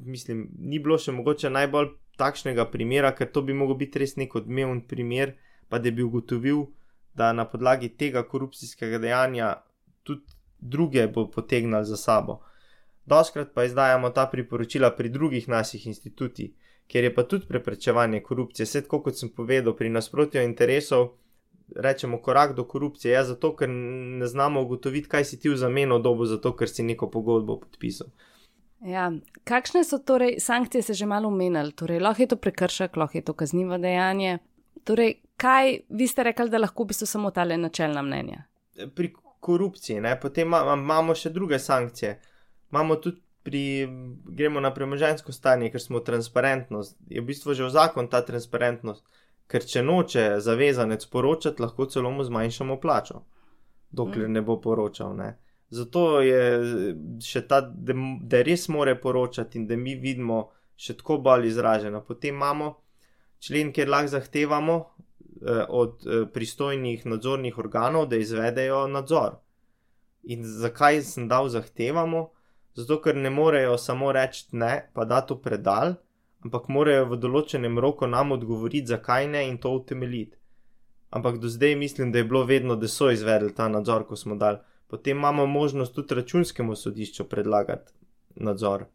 Speaker 2: mislim, ni bilo še mogoče najbolj takšnega primera, ker to bi mogel biti res nek odmeven primer, pa da bi ugotovil, da na podlagi tega korupcijskega dejanja tudi druge bo potegnili za sabo. Doskrat pa izdajamo ta priporočila pri drugih naših institutih, kjer je pa tudi preprečevanje korupcije. Vse tako kot sem povedal, pri nasprotju interesov rečemo korak do korupcije, je zato, ker ne znamo ugotoviti, kaj si ti v zameno dobo, zato ker si neko pogodbo podpisal.
Speaker 1: Ja. Kakšne so torej sankcije, se že malo omenili? Torej, lahko je to prekršek, lahko je to kaznivo dejanje. Torej, kaj vi ste rekli, da lahko v bistvu samo tale načelna mnenja?
Speaker 2: Pri korupciji, ne? potem ima- imamo še druge sankcije. Imamo tudi pri, gremo na premožensko stanje, ker smo transparentnost. Je v bistvu že v zakon ta transparentnost, ker če noče zavezanec poročati, lahko celo mu zmanjšamo plačo, dokler
Speaker 1: Mm.
Speaker 2: ne bo poročal. Ne? Zato je še ta, da, da res more poročati in da mi vidimo še tako bolj izraženo. Potem imamo člen, kjer lahko zahtevamo eh, od eh, pristojnih nadzornih organov, da izvedejo nadzor. In zakaj sem dal zahtevamo? Zato, ker ne morejo samo reči ne, pa da to predal, ampak morajo v določenem roku nam odgovoriti, zakaj ne in to utemeljiti. Ampak do zdaj mislim, da je bilo vedno, da so izvedli ta nadzor, ko smo dali. Potem imamo možnost tudi računskemu sodišču predlagati nadzor.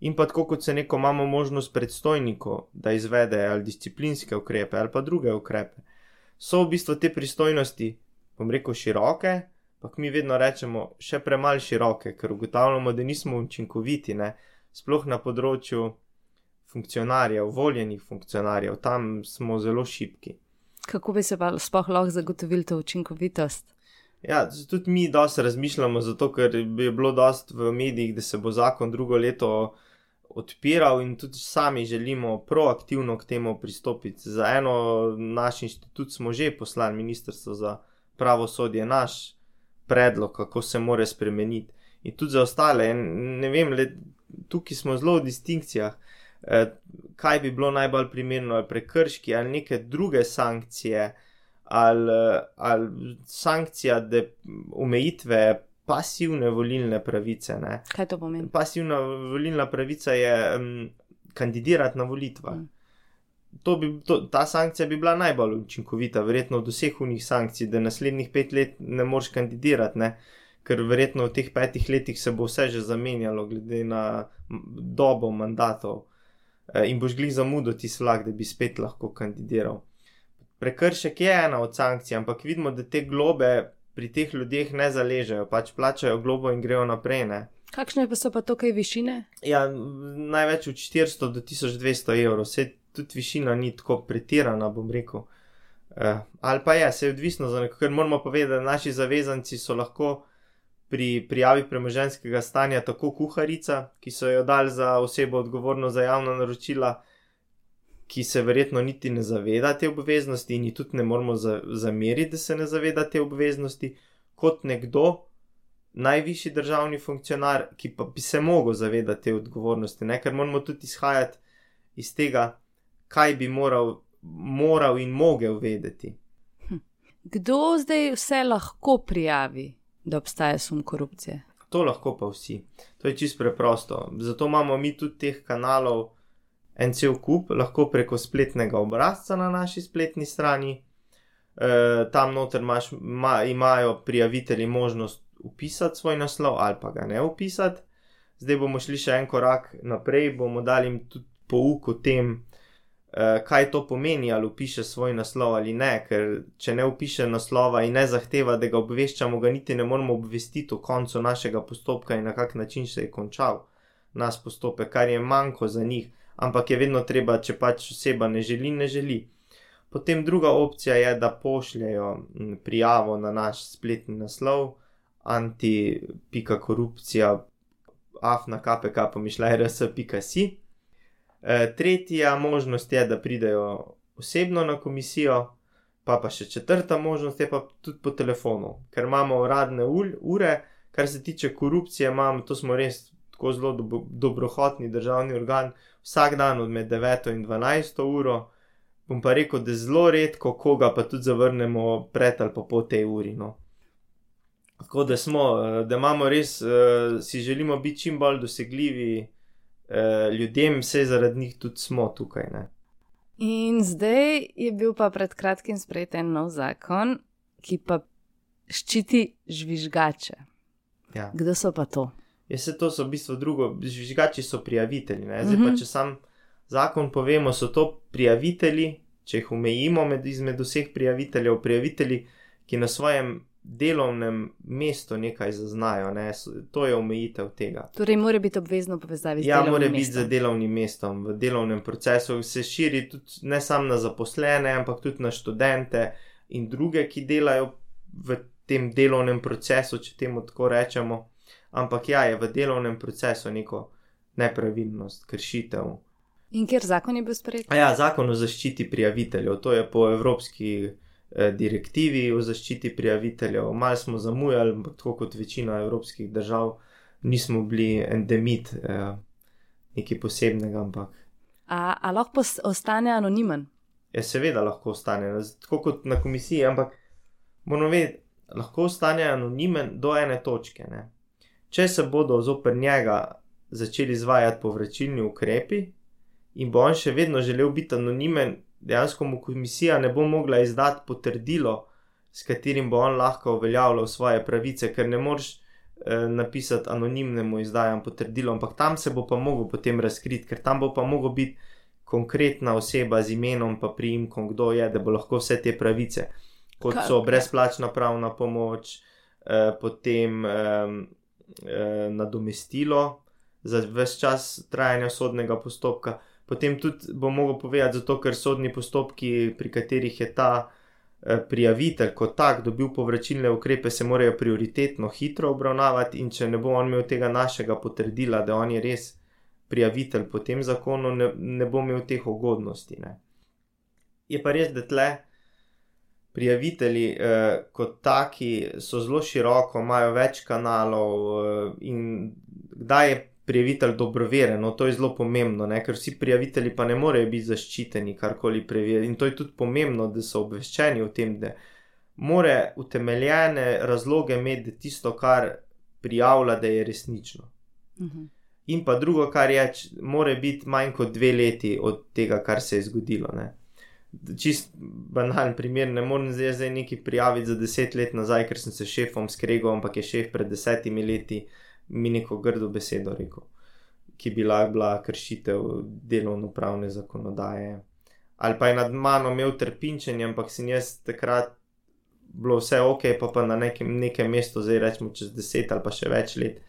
Speaker 2: In pa tako kot se neko imamo možnost predstojniku, da izvede ali disciplinske ukrepe ali pa druge ukrepe. So v bistvu te pristojnosti, bom rekel, široke, ampak mi vedno rečemo še premalo široke, ker ugotavljamo, da nismo učinkoviti, ne? sploh na področju funkcionarjev, voljenih funkcionarjev, tam smo zelo šipki.
Speaker 1: Kako bi se pa sploh lahko zagotovili to učinkovitost?
Speaker 2: Ja, tudi mi dosti razmišljamo, zato ker je bilo dosti v medijih, da se bo zakon drugo leto odpiral in tudi sami želimo proaktivno k temu pristopiti. Za eno naš inštitut smo že poslali Ministrstvo za pravosodje naš predlog, kako se more spremeniti. In tudi za ostale, ne vem, le, tukaj smo zelo v distinkcijah. Eh, kaj bi bilo najbolj primerno, ali prekrški, ali neke druge sankcije, ali, ali sankcija, da omejitve pasivne volilne pravice. Ne.
Speaker 1: Kaj to pomeni?
Speaker 2: Pasivna volilna pravica je um, kandidirati na volitvah. Mm. Bi, to, ta sankcija bi bila najbolj učinkovita, verjetno od vseh unih sankcij, da naslednjih pet let ne moreš kandidirati, ne? ker verjetno v teh petih letih se bo vse že zamenjalo, glede na dobo mandatov e, in boš gli zamudil ti slag, da bi spet lahko kandidiral. Prekršek je ena od sankcij, ampak vidimo, da te globe pri teh ljudeh ne zaležejo, pač plačajo globo in grejo naprej. Ne?
Speaker 1: Kakšne pa so pa tukaj višine?
Speaker 2: Ja, največ od 400 do 1200 evrov, vse tudi višina ni tako pretirana, bom rekel. Uh, ali pa je, se je odvisno, ker moramo povedati, da naši zavezanci so lahko pri prijavi premoženskega stanja tako kuharica, ki so jo dali za osebo odgovorno za javna naročila, ki se verjetno niti ne zaveda te obveznosti in ji tudi ne moramo za, zameriti, da se ne zaveda te obveznosti, kot nekdo, najvišji državni funkcionar, ki pa bi se mogel zavedati te odgovornosti, ne? ker moramo tudi izhajati iz tega, kaj bi moral, moral in mogel vedeti.
Speaker 1: Hm. Kdo zdaj vse lahko prijavi, da obstaja sum korupcije?
Speaker 2: To lahko pa vsi. To je čisto preprosto. Zato imamo mi tudi teh kanalov en cel kup, lahko preko spletnega obrazca na naši spletni strani. E, tam noter imaš, ma, imajo prijavitelji možnost upisati svoj naslov ali pa ga ne upisati. Zdaj bomo šli še en korak naprej, bomo dali jim tudi pouk o tem, kaj to pomeni, ali upiše svoj naslov ali ne, ker če ne upiše naslova in ne zahteva, da ga obveščamo, ga niti ne moramo obvestiti o koncu našega postopka in na kak način se je končal nas postopek, kar je manjko za njih, ampak je vedno treba, če pač oseba ne želi, ne želi. Potem druga opcija je, da pošljajo prijavo na naš spletni naslov anti-korupcija afna.kpk.rs.si. Eh, tretja možnost je, da pridejo osebno na komisijo, pa pa še četrta možnost je pa tudi po telefonu, ker imamo uradne ure, kar se tiče korupcije, imamo, to smo res tako zelo do, dobrohotni državni organ, vsak dan od med 9 in 12 uro. Bom pa rekel, da zelo redko koga pa tudi zavrnemo pred ali pa po tej uri. No. Tako da smo, eh, da imamo res, uh, si želimo biti čim bolj dosegljivi, Eh, ljudem, vse zaradi njih tudi smo tukaj. Ne?
Speaker 1: In zdaj je bil pa pred kratkim sprejet en nov zakon, ki pa ščiti žvižgače.
Speaker 2: Ja.
Speaker 1: Kdo so pa to?
Speaker 2: Ja, se to so v bistvu drugo, žvižgači so prijavitelji. Zdaj mm -hmm. pa, mhm. če sam zakon povemo, so to prijavitelji, če jih omejimo med, izmed vseh prijaviteljev, prijavitelji, ki na svojem delovnem mestu nekaj zaznajo. Ne? To je omejitev tega.
Speaker 1: Torej, mora biti obvezno povezati z
Speaker 2: ja,
Speaker 1: delovnim
Speaker 2: mestom. Ja, mora
Speaker 1: biti
Speaker 2: z delovnim mestom. V delovnem procesu se širi tudi ne samo na zaposlene, ampak tudi na študente in druge, ki delajo v tem delovnem procesu, če temu tako rečemo. Ampak ja, je v delovnem procesu neko nepravilnost, kršitev.
Speaker 1: In ker zakon je bil sprejet?
Speaker 2: Ja, zakon o zaščiti prijaviteljev, to je po evropski. Eh, direktivi o zaščiti prijaviteljev. Malo smo zamujali, tako kot večina evropskih držav, nismo bili endemit, eh, nekaj posebnega. Ampak.
Speaker 1: A, a lahko ostane anonimen?
Speaker 2: Ja, seveda lahko ostane, tako kot na komisiji, ampak moramo vedeti, lahko ostane anonimen do ene točke. Ne? Če se bodo zoper njega začeli izvajati povračilni ukrepi in bo on še vedno želel biti anonimen, dejansko mu komisija ne bo mogla izdati potrdilo, s katerim bo on lahko uveljavljal svoje pravice, ker ne moreš eh, napisati anonimnemu izdajam potrdilo, ampak tam se bo pa mogel potem razkriti, ker tam bo pa mogel biti konkretna oseba z imenom, pa priimkom, kdo je, da bo lahko vse te pravice, kot so brezplačna pravna pomoč, eh, potem eh, eh, nadomestilo za vse čas trajanja sodnega postopka potem tudi bo mogel povedati, zato ker sodni postopki, pri katerih je ta eh, prijavitelj kot tak dobil povračilne ukrepe, se morajo prioritetno hitro obravnavati, in če ne bo on imel tega našega potrdila, da on je res prijavitelj po tem zakonu, ne, ne bo imel teh ugodnosti. Ne. Je pa res, da tle. Prijavitelji, eh, kot taki, so zelo široko, imajo več kanalov, eh, in kdaj je prijavitelj dobroveren. No, to je zelo pomembno, ne? ker vsi prijavitelji pa ne morejo biti zaščiteni, karkoli preverjati. In to je tudi pomembno, da so obveščeni o tem, da more utemeljene razloge imeti tisto, kar prijavlja, da je resnično. Uh mhm. -huh. In pa drugo, kar je, mora biti manj kot dve leti od tega, kar se je zgodilo. Ne? Čist banalen primer, ne morem zdaj, zdaj nekaj prijaviti za deset let nazaj, ker sem se šefom skregal, ampak je šef pred desetimi leti mi neko grdo besedo rekel, ki bi lahko bila kršitev delovno-pravne zakonodaje. Ali pa je nad mano imel trpinčenje, ampak sem jaz takrat bilo vse ok, pa pa na nekem, nekem mestu, zdaj rečemo čez deset ali pa še več let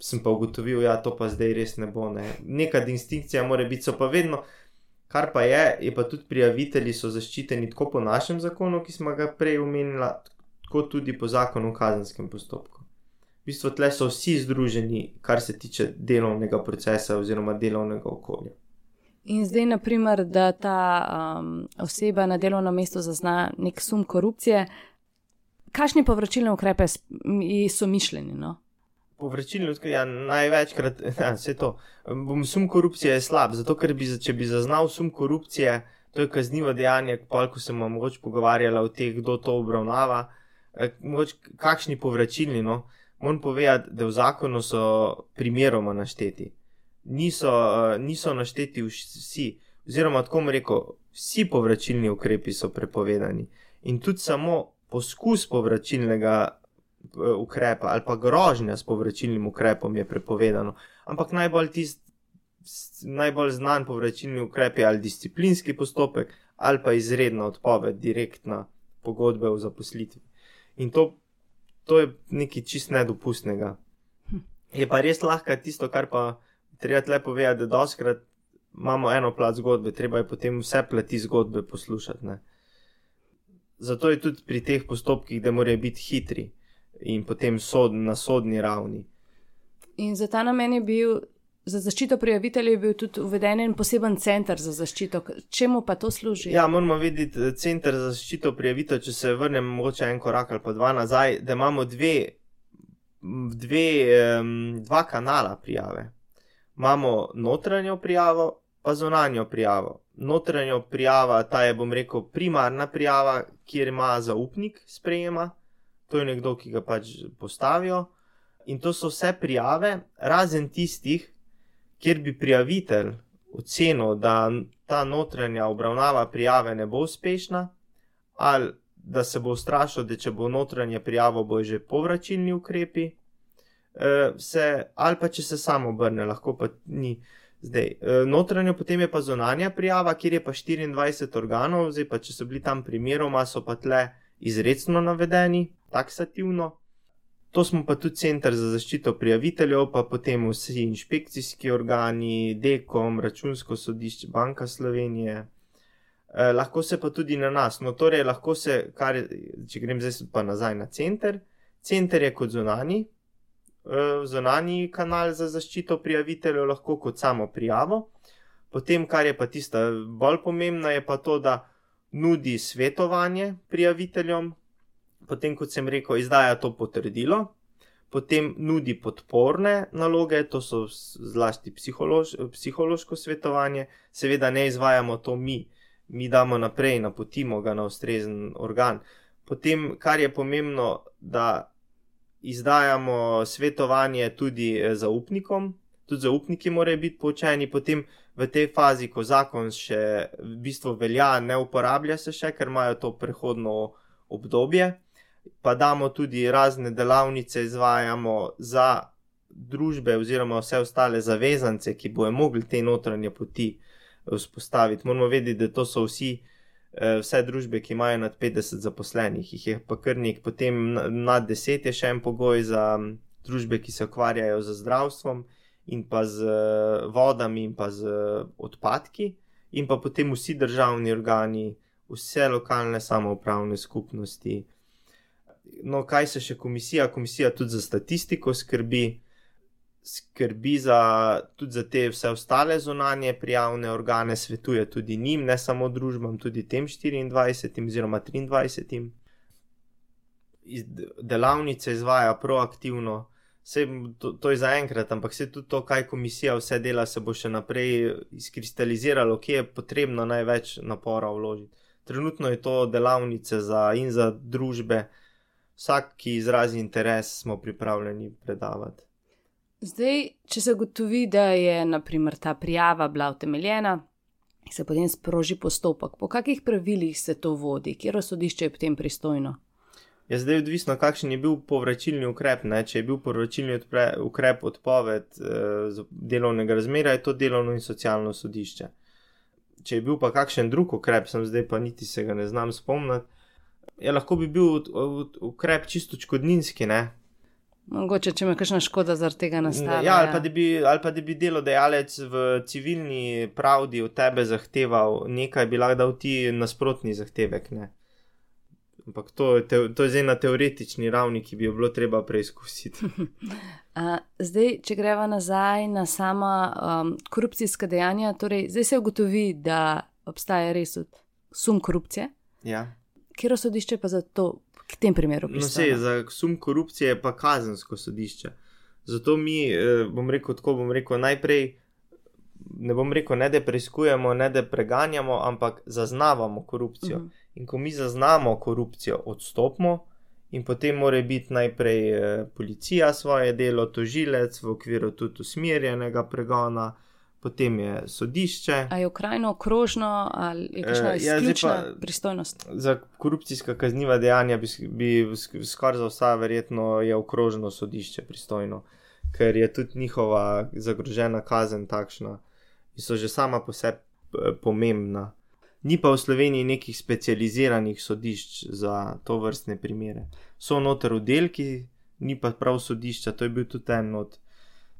Speaker 2: sem pa ugotovil, da ja, to pa zdaj res ne bo. Ne. Neka distinkcija mora biti, so pa vedno, kar pa je, je pa tudi prijavitelji so zaščiteni tako po našem zakonu, ki smo ga prej omenili, kot tudi po zakonu o kazenskem postopku. V bistvu tle so vsi združeni, kar se tiče delovnega procesa oziroma delovnega okolja.
Speaker 1: In zdaj, naprimer, da ta um, oseba na delovnem mestu zazna nek sum korupcije, kakšni povračilni ukrepe so mišljeni? No?
Speaker 2: Povračilni ljudski, ja, največkrat, ja, vse to. Bom sum korupcije je slab, zato ker bi, če bi zaznal sum korupcije, to je kaznivo dejanje, ko sem vam mogoče pogovarjala o teh, kdo to obravnava, eh, mogoče kakšni povračilni, no, moram povedati, da v zakonu so primeroma našteti. Niso, eh, niso našteti vsi, oziroma tako bom rekel, vsi povračilni ukrepi so prepovedani. In tudi samo poskus povračilnega Eh, ukrepa ali pa grožnja s povračilnim ukrepom je prepovedano. Ampak najbolj, tist, najbolj znan povračilni ukrep je ali disciplinski postopek ali pa izredna odpoved, direktna pogodba o zaposlitvi. In to, to je nekaj čist nedopustnega. Je pa res lahko tisto, kar pa treba tle povedati, da doskrat imamo eno plat zgodbe, treba je potem vse plati zgodbe poslušati. Ne? Zato je tudi pri teh postopkih, da morajo biti hitri in potem sod, na sodni ravni.
Speaker 1: In za ta namen je bil, za zaščito prijaviteljev, je bil tudi uveden en poseben center za zaščito. Čemu pa to služi?
Speaker 2: Ja, moramo videti eh, center za zaščito prijaviteljev, če se vrnem mogoče en korak ali pa dva nazaj, da imamo dve, dve, dva kanala prijave. Imamo notranjo prijavo, pa zunanjo prijavo. Notranjo prijava, ta je, bom rekel, primarna prijava, kjer ima zaupnik sprejema to je nekdo, ki ga pač postavijo. In to so vse prijave, razen tistih, kjer bi prijavitelj ocenil, da ta notranja obravnava prijave ne bo uspešna, ali da se bo ustrašil, da če bo notranje prijavo, bo že povračilni ukrepi, eh, se, ali pa če se samo obrne, lahko pa ni. Zdaj, eh, notranjo potem je pa zonanja prijava, kjer je pa 24 organov, zdaj pa če so bili tam primeroma, so pa tle izredno navedeni, taksativno. To smo pa tudi center za zaščito prijaviteljev, pa potem vsi inšpekcijski organi, DEKOM, računsko sodišče, Banka Slovenije. Eh, lahko se pa tudi na nas. No, torej, lahko se, kar, če grem zdaj pa nazaj na center. Center je kot zunani, eh, zunani kanal za zaščito prijaviteljev, lahko kot samo prijavo. Potem, kar je pa tista bolj pomembna, je pa to, da nudi svetovanje prijaviteljem, potem, kot sem rekel, izdaja to potrdilo, potem nudi podporne naloge, to so zlasti psiholož, psihološko svetovanje, seveda ne izvajamo to mi, mi damo naprej, napotimo ga na ustrezen organ. Potem, kar je pomembno, da izdajamo svetovanje tudi eh, zaupnikom, tudi zaupniki morajo biti poučeni, potem v tej fazi, ko zakon še v bistvu velja, ne uporablja se še, ker imajo to prehodno obdobje pa damo tudi razne delavnice, izvajamo za družbe oziroma vse ostale zavezance, ki bojo mogli te notranje poti eh, vzpostaviti. Moramo vedeti, da to so vsi, eh, vse družbe, ki imajo nad 50 zaposlenih, jih je pa kar nekaj, potem nad 10 je še en pogoj za družbe, ki se ukvarjajo z zdravstvom in pa z eh, vodami in pa z odpadki, in pa potem vsi državni organi, vse lokalne samoupravne skupnosti no, kaj se še komisija, komisija tudi za statistiko skrbi, skrbi za, tudi za te vse ostale zunanje prijavne organe, svetuje tudi njim, ne samo družbam, tudi tem 24 oziroma 23. Iz delavnice izvaja proaktivno, Vse to, to je zaenkrat, ampak se tudi to, kaj komisija vse dela, se bo še naprej izkristaliziralo, kje je potrebno največ napora vložiti. Trenutno je to delavnice za in za družbe, vsak, ki izrazi interes, smo pripravljeni predavati.
Speaker 1: Zdaj, če se gotovi, da je naprimer, ta prijava bila utemeljena, se potem sproži postopek. Po kakih pravilih se to vodi, kjer sodišče je potem pristojno?
Speaker 2: Je zdaj odvisno, kakšen je bil povračilni ukrep. Ne? Če je bil povračilni ukrep odpoved eh, delovnega razmerja, je to delovno in socialno sodišče. Če je bil pa kakšen drug ukrep, sem zdaj pa niti se ga ne znam spomniti, je lahko bi bil ukrep čisto škodninski. Ne?
Speaker 1: Mogoče, če me kakšna škoda zaradi tega nastane.
Speaker 2: Ja, ali, ja. Pa, bi, ali pa da bi delodajalec v civilni pravdi od tebe zahteval nekaj, bi lahko dal ti nasprotni zahtevek. Ne? Ampak to, to je zdaj na teoretični ravni, ki bi jo bilo treba preizkusiti.
Speaker 1: zdaj, če greva nazaj na sama um, korupcijska dejanja, torej zdaj se ugotovi, da obstaja res sum korupcije.
Speaker 2: Ja.
Speaker 1: Kjer sodišče pa za to, v tem primeru?
Speaker 2: No, se, za sum korupcije je pa kazensko sodišče. Zato mi, eh, bom rekel, tako bom rekel, najprej. Ne bom rekel, ne da preizkujemo, ne da preganjamo, ampak zaznavamo korupcijo. Uh mhm. -huh. In ko mi zaznamo korupcijo, odstopimo, in potem mora biti najprej eh, policija svoje delo, tožilec v okviru tudi usmerjenega pregona, potem je sodišče.
Speaker 1: Ali je krajno okrožno ali je kakšna uh, ja, pa, pristojnost?
Speaker 2: Za korupcijska kazniva dejanja bi, bi skoraj za vsa verjetno je okrožno sodišče pristojno, ker je tudi njihova zagrožena kazen takšna in so že sama po sebi eh, pomembna. Ni pa v Sloveniji nekih specializiranih sodišč za to vrstne primere. So noter oddelki, ni pa prav sodišča. To je bil tudi en od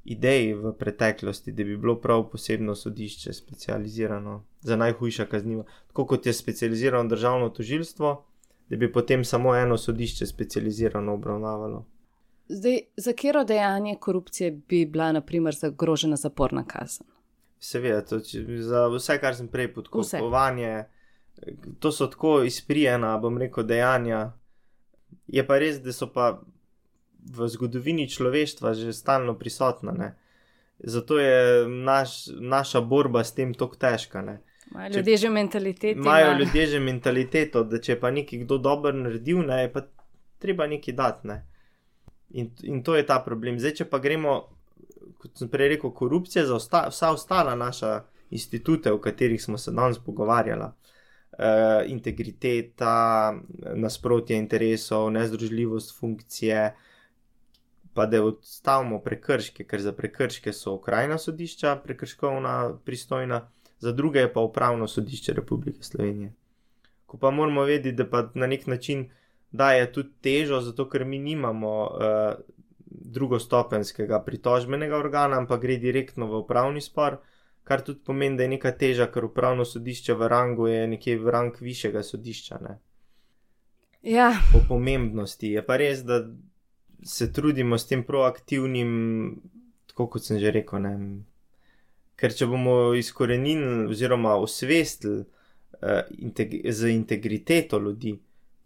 Speaker 2: idej v preteklosti, da bi bilo prav posebno sodišče specializirano za najhujša kazniva. Tako kot je specializirano državno tožilstvo, da bi potem samo eno sodišče specializirano obravnavalo.
Speaker 1: Zdaj, za katero dejanje korupcije bi bila, naprimer, zagrožena zaporna kazen?
Speaker 2: Seveda, to, če, za vse, kar sem prej podkupovanje, to so tako izprijena, bom rekel, dejanja. Je pa res, da so pa v zgodovini človeštva že stalno prisotna. Ne? Zato je naš, naša borba s tem tako težka.
Speaker 1: Imajo ljudje že mentaliteto.
Speaker 2: Imajo ljudje že mentaliteto, da če pa nekaj kdo dobro naredil, ne, je pa treba nekaj dati. Ne? In, in to je ta problem. Zdaj, če pa gremo kot sem prej rekel, korupcija za osta, vsa ostala naša institute, o katerih smo se danes pogovarjali. Uh, integriteta, nasprotje interesov, nezdružljivost funkcije, pa da odstavimo prekrške, ker za prekrške so okrajna sodišča, prekrškovna pristojna, za druge pa upravno sodišče Republike Slovenije. Ko pa moramo vedeti, da pa na nek način daje tudi težo, zato ker mi nimamo uh, drugostopenskega pritožbenega organa, ampak gre direktno v upravni spor, kar tudi pomeni, da je neka teža, ker upravno sodišče v rangu je nekje v rang višjega sodišča. Ne?
Speaker 1: Ja.
Speaker 2: Po pomembnosti je pa res, da se trudimo s tem proaktivnim, tako kot sem že rekel. Ne? Ker če bomo izkorenili oziroma osvestili uh, integ z integriteto ljudi,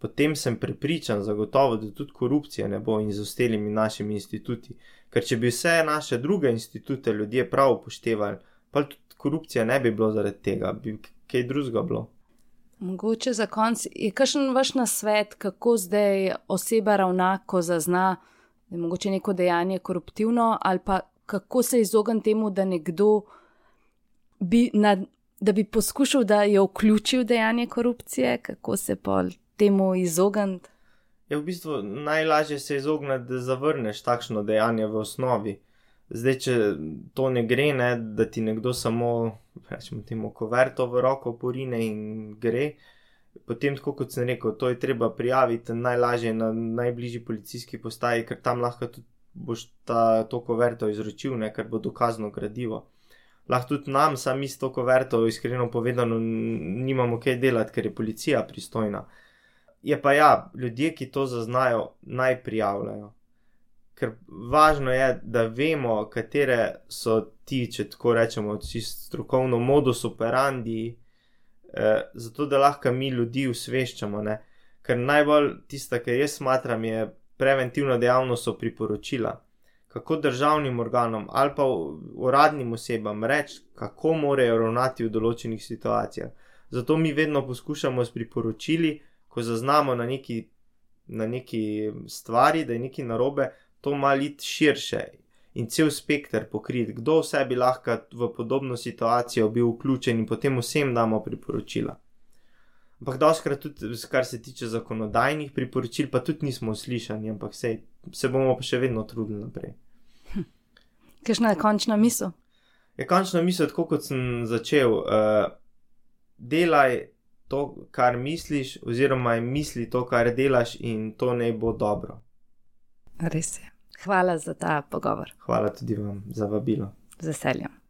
Speaker 2: potem sem prepričan, zagotovo, da tudi korupcije ne bo in z ostalimi našimi instituti. Ker če bi vse naše druge institute ljudje prav upoštevali, pa tudi korupcija ne bi bilo zaradi tega, bi kaj drugega bilo.
Speaker 1: Mogoče za konec je kakšen vaš nasvet, kako zdaj oseba ravna, ko zazna, da je mogoče neko dejanje koruptivno, ali pa kako se izogniti temu, da nekdo bi, na, da bi poskušal, da je vključil dejanje korupcije, kako se pol temu izogniti?
Speaker 2: Je v bistvu najlažje se izogniti, da zavrneš takšno dejanje v osnovi. Zdaj, če to ne gre, ne, da ti nekdo samo, rečemo, temu koverto v roko porine in gre, potem, kot sem rekel, to je treba prijaviti najlažje na najbližji policijski postaji, ker tam lahko tudi boš ta, to koverto izročil, ne, ker bo dokazno gradivo. Lahko tudi nam, sami s to koverto, iskreno povedano, nimamo kaj delati, ker je policija pristojna. Je pa ja, ljudje, ki to zaznajo, naj prijavljajo. Ker važno je, da vemo, katere so ti, če tako rečemo, čisto strokovno modus operandi, eh, zato da lahko mi ljudi usveščamo. Ne? Ker najbolj tista, kar jaz smatram, je preventivna dejavnost, so priporočila. kako državnim organom ali pa uradnim osebam reči, kako morajo ravnati v določenih situacijah. Zato mi vedno poskušamo s priporočili, ko zaznamo na neki, na neki stvari, da je nekaj narobe, to maliti širše in cel spekter pokriti, kdo vse bi lahko v podobno situacijo bil vključen in potem vsem damo priporočila. Ampak, doskrat tudi, kar se tiče zakonodajnih priporočil, pa tudi nismo slišani, ampak se, se bomo pa še vedno trudili naprej.
Speaker 1: Hm. Kakšna je končna misel?
Speaker 2: Je končna misel, tako kot sem začel. Uh, delaj to, kar misliš, oziroma misli to, kar delaš, in to naj bo dobro.
Speaker 1: Res je. Hvala za ta pogovor.
Speaker 2: Hvala tudi vam za vabilo.
Speaker 1: Z veseljem.